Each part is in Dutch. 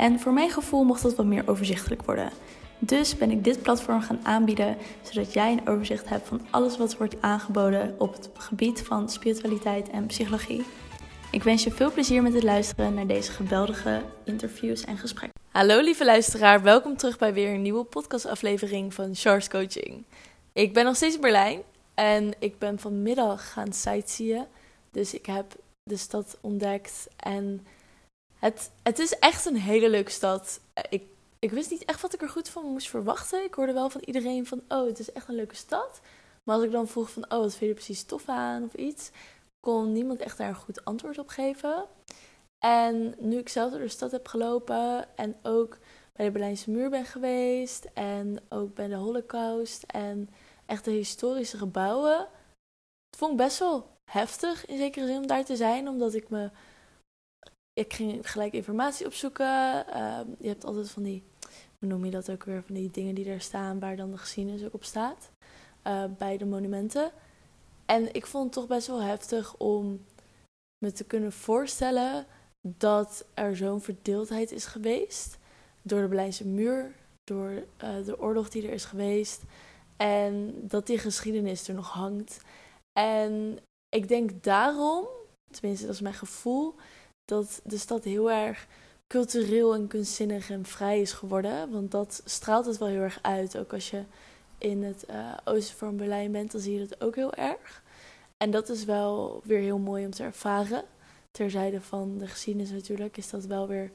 En voor mijn gevoel mocht dat wat meer overzichtelijk worden. Dus ben ik dit platform gaan aanbieden, zodat jij een overzicht hebt van alles wat wordt aangeboden op het gebied van spiritualiteit en psychologie. Ik wens je veel plezier met het luisteren naar deze geweldige interviews en gesprekken. Hallo lieve luisteraar, welkom terug bij weer een nieuwe podcastaflevering van Charles Coaching. Ik ben nog steeds in Berlijn en ik ben vanmiddag gaan sightseeën. Dus ik heb de stad ontdekt en het, het is echt een hele leuke stad. Ik, ik wist niet echt wat ik er goed van moest verwachten. Ik hoorde wel van iedereen van, oh, het is echt een leuke stad. Maar als ik dan vroeg van, oh, wat vind je er precies tof aan of iets, kon niemand echt daar een goed antwoord op geven. En nu ik zelf door de stad heb gelopen en ook bij de Berlijnse muur ben geweest en ook bij de Holocaust en echt de historische gebouwen, het vond ik best wel heftig in zekere zin om daar te zijn, omdat ik me ik ging gelijk informatie opzoeken. Ehm, je hebt altijd van die, hoe noem je dat ook weer, van die dingen die er staan waar dan de geschiedenis ook op staat. Uh, bij de monumenten. En ik vond het toch best wel heftig om me te kunnen voorstellen dat er zo'n verdeeldheid is geweest. Door de Berlijnse muur, door uh, de oorlog die er is geweest. En dat die geschiedenis er nog hangt. En ik denk daarom, tenminste dat is mijn gevoel, dat de stad heel erg cultureel en kunstzinnig en vrij is geworden. Want dat straalt het wel heel erg uit. Ook als je in het uh, oosten van Berlijn bent, dan zie je dat ook heel erg. En dat is wel weer heel mooi om te ervaren. Terzijde van de geschiedenis natuurlijk, is dat wel weer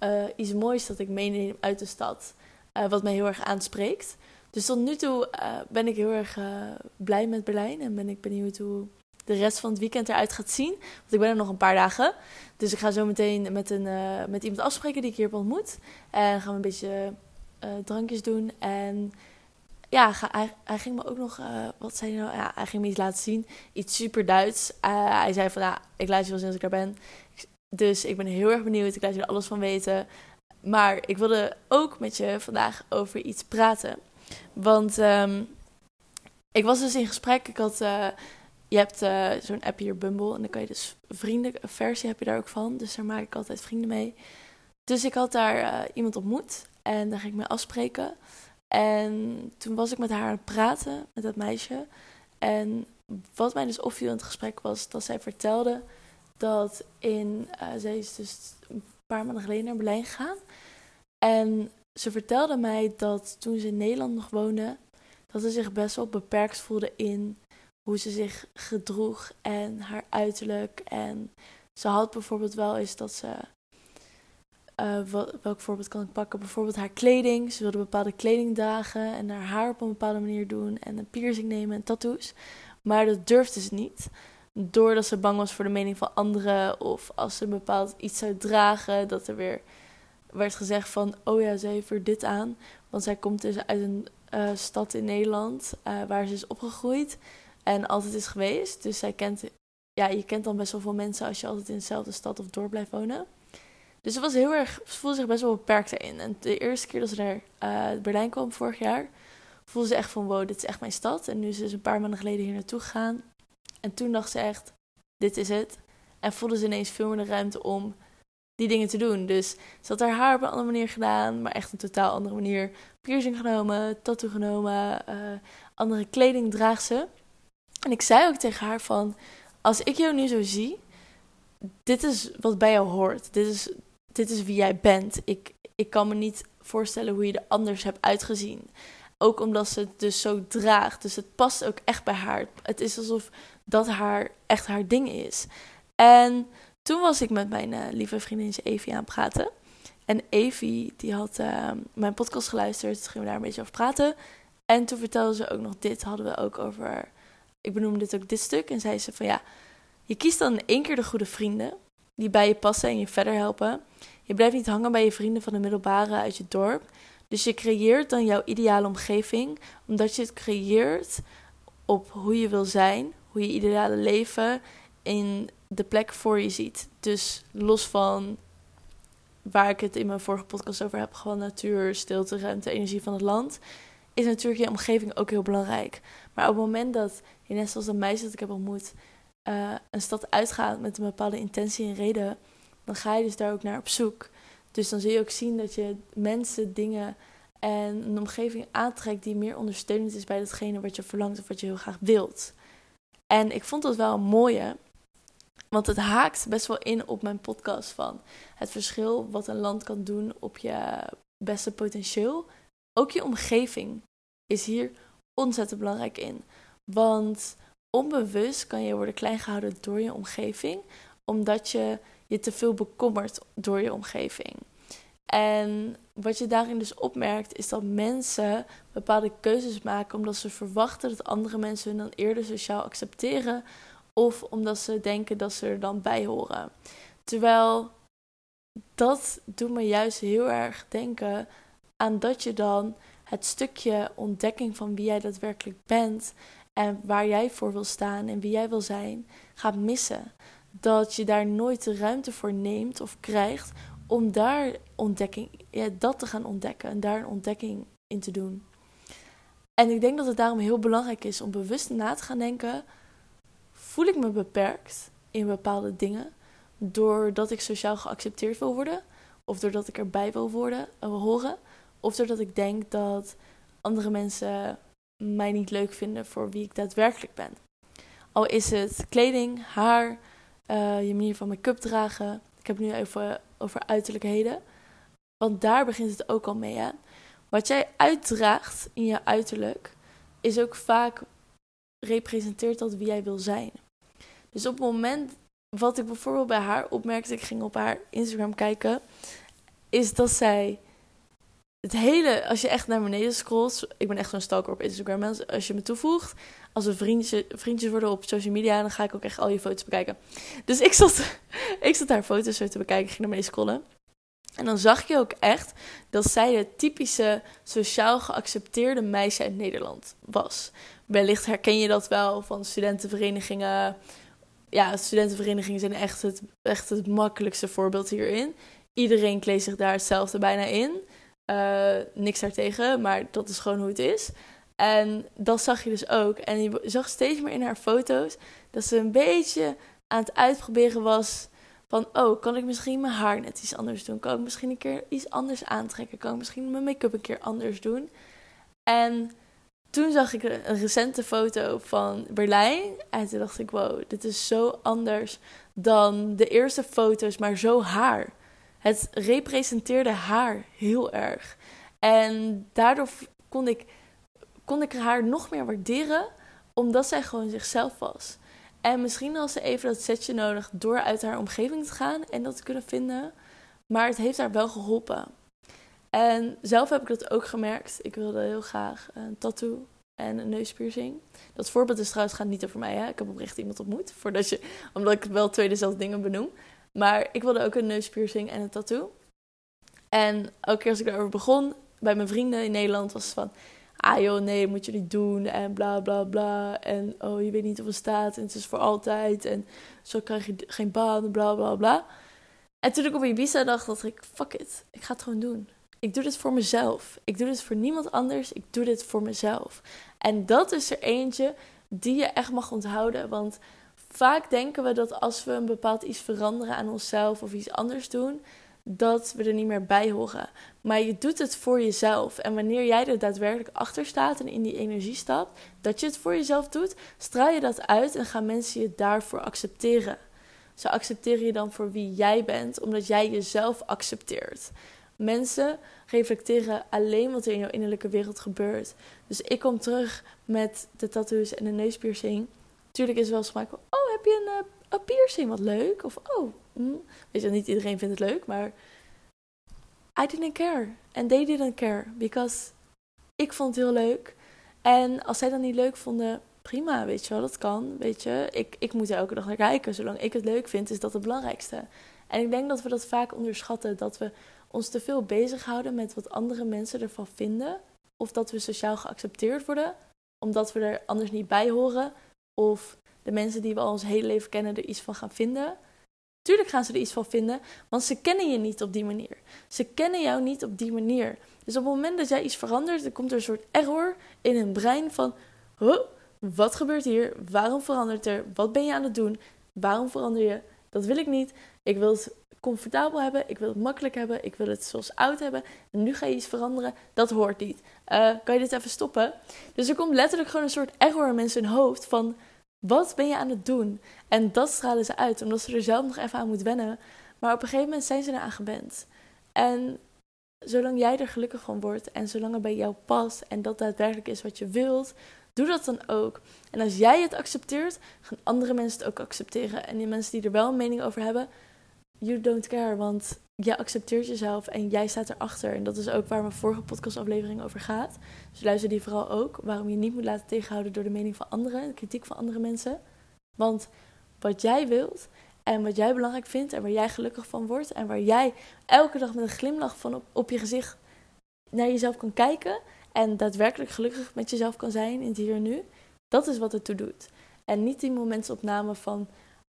uh, iets moois dat ik meeneem uit de stad. Uh, wat mij heel erg aanspreekt. Dus tot nu toe ben ik heel erg blij met Berlijn. En ben ik benieuwd hoe de rest van het weekend eruit gaat zien. Want ik ben er nog een paar dagen. Dus ik ga zo meteen met, een, uh, met iemand afspreken die ik hier heb ontmoet. En gaan we een beetje uh, drankjes doen. En ja, hij, ging me ook nog, uh, wat zei hij nou? Ja, hij ging me iets laten zien. Iets super Duits. hij zei van, ik laat je wel zien als ik daar ben. Dus ik ben heel erg benieuwd. Ik laat je er alles van weten. Maar ik wilde ook met je vandaag over iets praten. Want um, ik was dus in gesprek. Ik had je hebt uh, zo'n app hier, Bumble. En dan kan je dus vrienden, versie heb je daar ook van. Dus daar maak ik altijd vrienden mee. Dus ik had daar uh, iemand ontmoet. En daar ging ik mee afspreken. En toen was ik met haar aan het praten, met dat meisje. En wat mij dus opviel in het gesprek was dat zij vertelde dat in... Uh, zij is dus een paar maanden geleden naar Berlijn gegaan. En ze vertelde mij dat toen ze in Nederland nog woonde... dat ze zich best wel beperkt voelde in hoe ze zich gedroeg en haar uiterlijk. En ze had bijvoorbeeld wel eens dat ze. Uh, welk voorbeeld kan ik pakken? Bijvoorbeeld haar kleding. Ze wilde bepaalde kleding dragen en haar haar op een bepaalde manier doen en een piercing nemen en tattoos. Maar dat durfde ze niet. Doordat ze bang was voor de mening van anderen. Of als ze een bepaald iets zou dragen, dat er weer werd gezegd van... Oh ja, ze heeft er dit aan. Want zij komt dus uit een uh, stad in Nederland uh, waar ze is opgegroeid. En altijd is geweest. Dus zij kent, ja, je kent dan best wel veel mensen als je altijd in dezelfde stad of dorp blijft wonen. Dus ze was heel erg, ze voelde zich best wel beperkt daarin. En de eerste keer dat ze naar uh, Berlijn kwam vorig jaar, voelde ze echt van wow, dit is echt mijn stad. En nu is ze een paar maanden geleden hier naartoe gegaan. En toen dacht ze echt, dit is het. En voelde ze ineens veel meer de ruimte om die dingen te doen. Dus ze had haar haar op een andere manier gedaan, maar echt een totaal andere manier. Piercing genomen, tattoo genomen, uh, andere kleding draagt ze. En ik zei ook tegen haar van, als ik jou nu zo zie, dit is wat bij jou hoort. Dit is, dit is wie jij bent. Ik, ik kan me niet voorstellen hoe je er anders hebt uitgezien. Ook omdat ze het dus zo draagt. Dus het past ook echt bij haar. Het is alsof dat haar echt haar ding is. En toen was ik met mijn uh, lieve vriendin Evie aan het praten. En Evie, die had uh, mijn podcast geluisterd. Toen gingen we daar een beetje over praten. En toen vertelde ze ook nog dit. Hadden we ook over ik benoemde dit ook dit stuk. En zei ze van ja, je kiest dan één keer de goede vrienden. Die bij je passen en je verder helpen. Je blijft niet hangen bij je vrienden van de middelbare uit je dorp. Dus je creëert dan jouw ideale omgeving, omdat je het creëert op hoe je wil zijn, hoe je ideale leven in de plek voor je ziet. Dus los van waar ik het in mijn vorige podcast over heb, gewoon natuur, stilte, ruimte, energie van het land, is natuurlijk je omgeving ook heel belangrijk. Maar op het moment dat je net zoals een meisje dat ik heb ontmoet, uh, een stad uitgaat met een bepaalde intentie en reden, dan ga je dus daar ook naar op zoek. Dus dan zul je ook zien dat je mensen, dingen en een omgeving aantrekt die meer ondersteunend is bij datgene wat je verlangt of wat je heel graag wilt. En ik vond dat wel een mooie, want het haakt best wel in op mijn podcast van het verschil wat een land kan doen op je beste potentieel. Ook je omgeving is hier ontzettend belangrijk in. Want onbewust kan je worden klein gehouden door je omgeving, omdat je je te veel bekommert door je omgeving. En wat je daarin dus opmerkt, is dat mensen bepaalde keuzes maken omdat ze verwachten dat andere mensen hun dan eerder sociaal accepteren, of omdat ze denken dat ze er dan bij horen. Terwijl dat doet me juist heel erg denken aan dat je dan het stukje ontdekking van wie jij daadwerkelijk bent en waar jij voor wil staan en wie jij wil zijn, gaat missen. Dat je daar nooit de ruimte voor neemt of krijgt om daar ontdekking, dat te gaan ontdekken en daar een ontdekking in te doen. En ik denk dat het daarom heel belangrijk is om bewust na te gaan denken: voel ik me beperkt in bepaalde dingen doordat ik sociaal geaccepteerd wil worden, of doordat ik erbij wil worden, wil eh, horen, of doordat ik denk dat andere mensen mij niet leuk vinden voor wie ik daadwerkelijk ben. Al is het kleding, haar, uh, je manier van make-up dragen. Ik heb nu even over uiterlijkheden. Want daar begint het ook al mee. Wat jij uitdraagt in je uiterlijk is ook vaak representeert dat wie jij wil zijn. Dus op het moment wat ik bijvoorbeeld bij haar opmerkte, ik ging op haar Instagram kijken, is dat zij het hele, als je echt naar beneden scrolt, ik ben echt zo'n stalker op Instagram, als je me toevoegt, als we vriendjes, vriendjes worden op social media, dan ga ik ook echt al je foto's bekijken. Dus ik zat, ik zat haar foto's zo te bekijken, ging naar beneden scrollen. En dan zag je ook echt dat zij het typische sociaal geaccepteerde meisje uit Nederland was. Wellicht herken je dat wel van studentenverenigingen. Ja, studentenverenigingen zijn echt het, echt het makkelijkste voorbeeld hierin. Iedereen kleedt zich daar hetzelfde bijna in. Uh, niks daartegen, maar dat is gewoon hoe het is. En dat zag je dus ook. En je zag steeds meer in haar foto's dat ze een beetje aan het uitproberen was van, oh, kan ik misschien mijn haar net iets anders doen? Kan ik misschien een keer iets anders aantrekken? Kan ik misschien mijn make-up een keer anders doen? En toen zag ik een recente foto van Berlijn. En toen dacht ik, wow, dit is zo anders dan de eerste foto's, maar zo haar. Het representeerde haar heel erg. En daardoor kon ik, kon ik haar nog meer waarderen, omdat zij gewoon zichzelf was. En misschien had ze even dat setje nodig door uit haar omgeving te gaan en dat te kunnen vinden. Maar het heeft haar wel geholpen. En zelf heb ik dat ook gemerkt. Ik wilde heel graag een tattoo en een neuspiercing. Dat voorbeeld is trouwens gaat niet over mij. Hè? Ik heb oprecht iemand ontmoet. Voordat je, omdat ik wel twee dezelfde dingen benoem. Maar ik wilde ook een neuspiercing en een tattoo. En elke keer als ik daarover begon bij mijn vrienden in Nederland was het van... Ah joh, nee, moet je niet doen en bla bla bla. En oh, je weet niet of het staat en het is voor altijd. En zo krijg je geen baan, bla bla bla. En toen ik op Ibiza dacht, dacht ik, fuck it. Ik ga het gewoon doen. Ik doe dit voor mezelf. Ik doe dit voor niemand anders. Ik doe dit voor mezelf. En dat is er eentje die je echt mag onthouden. Want vaak denken we dat als we een bepaald iets veranderen aan onszelf of iets anders doen, dat we er niet meer bij horen. Maar je doet het voor jezelf. En wanneer jij er daadwerkelijk achter staat en in die energie stapt, dat je het voor jezelf doet, straal je dat uit en gaan mensen je daarvoor accepteren. Ze accepteren je dan voor wie jij bent, omdat jij jezelf accepteert. Mensen reflecteren alleen wat er in jouw innerlijke wereld gebeurt. Dus ik kom terug met de tattoos en de neuspiercing. Tuurlijk is wel oh, je een, uh, een piercing? Wat leuk. Of, oh, mm. weet je, niet iedereen vindt het leuk, maar I didn't care. And they didn't care. Because ik vond het heel leuk. En als zij dat niet leuk vonden, prima, weet je wel, dat kan. Weet je, ik, ik moet er elke dag naar kijken. Zolang ik het leuk vind, is dat het belangrijkste. En ik denk dat we dat vaak onderschatten. Dat we ons te veel bezighouden met wat andere mensen ervan vinden. Of dat we sociaal geaccepteerd worden, omdat we er anders niet bij horen. Of de mensen die we al ons hele leven kennen er iets van gaan vinden. Tuurlijk gaan ze er iets van vinden, want ze kennen je niet op die manier. Ze kennen jou niet op die manier. Dus op het moment dat jij iets verandert, dan komt er een soort error in hun brein van: wat gebeurt hier? Waarom verandert er? Wat ben je aan het doen? Waarom verander je? Dat wil ik niet. Ik wil het comfortabel hebben. Ik wil het makkelijk hebben. Ik wil het zoals oud hebben. En nu ga je iets veranderen. Dat hoort niet. Uh, kan je dit even stoppen? Dus er komt letterlijk gewoon een soort error in mensen hoofd van wat ben je aan het doen? En dat stralen ze uit, omdat ze er zelf nog even aan moet wennen. Maar op een gegeven moment zijn ze eraan gewend. En zolang jij er gelukkig van wordt en zolang het bij jou past en dat daadwerkelijk is wat je wilt, doe dat dan ook. En als jij het accepteert, gaan andere mensen het ook accepteren. En die mensen die er wel een mening over hebben, you don't care, want jij accepteert jezelf en jij staat erachter. En dat is ook waar mijn vorige podcastaflevering over gaat. Dus luister die vooral ook. Waarom je niet moet laten tegenhouden door de mening van anderen, de kritiek van andere mensen. Want wat jij wilt en wat jij belangrijk vindt en waar jij gelukkig van wordt en waar jij elke dag met een glimlach van op, op je gezicht naar jezelf kan kijken en daadwerkelijk gelukkig met jezelf kan zijn in het hier en nu, dat is wat het toe doet. En niet die momentopname van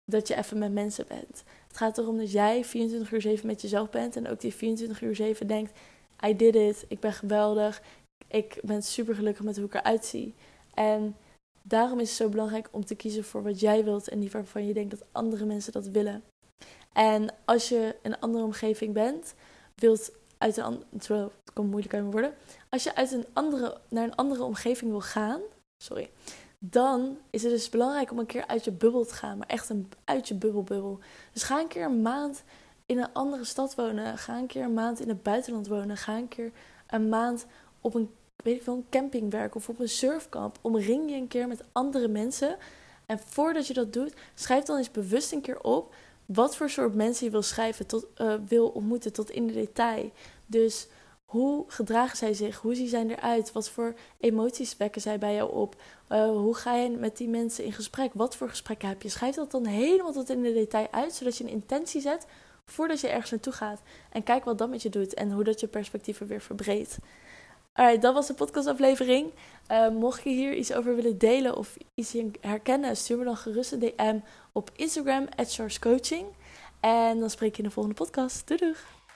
dat je even met mensen bent. Het gaat erom dat jij 24 uur 7 met jezelf bent en ook die 24 uur 7 denkt: I did it, ik ben geweldig, ik ben super gelukkig met hoe ik eruit zie. En daarom is het zo belangrijk om te kiezen voor wat jij wilt en niet waarvan je denkt dat andere mensen dat willen. En als je in een andere omgeving bent, wilt uit een andere, het komt moeilijk uit mijn woorden. Als je uit een andere, naar een andere omgeving wil gaan, sorry, dan is het dus belangrijk om een keer uit je bubbel te gaan. Maar echt een, uit je bubbelbubbel. Dus ga een keer een maand in een andere stad wonen. Ga een keer een maand in het buitenland wonen. Ga een keer een maand op een, weet ik veel, een camping werken of op een surfkamp. Omring je een keer met andere mensen. En voordat je dat doet, schrijf dan eens bewust een keer op wat voor soort mensen je wil schrijven, tot, uh, wil ontmoeten tot in de detail. Dus hoe gedragen zij zich? Hoe zien zij eruit? Wat voor emoties wekken zij bij jou op? Uh, hoe ga je met die mensen in gesprek? Wat voor gesprekken heb je? Schrijf dat dan helemaal tot in de detail uit, zodat je een intentie zet voordat je ergens naartoe gaat. En kijk wat dat met je doet en hoe dat je perspectieven weer verbreedt. Alright, dat was de podcastaflevering. Uh, mocht je hier iets over willen delen of iets herkennen, stuur me dan gerust een DM op Instagram, Coaching. En dan spreek je in de volgende podcast. Doei doeg!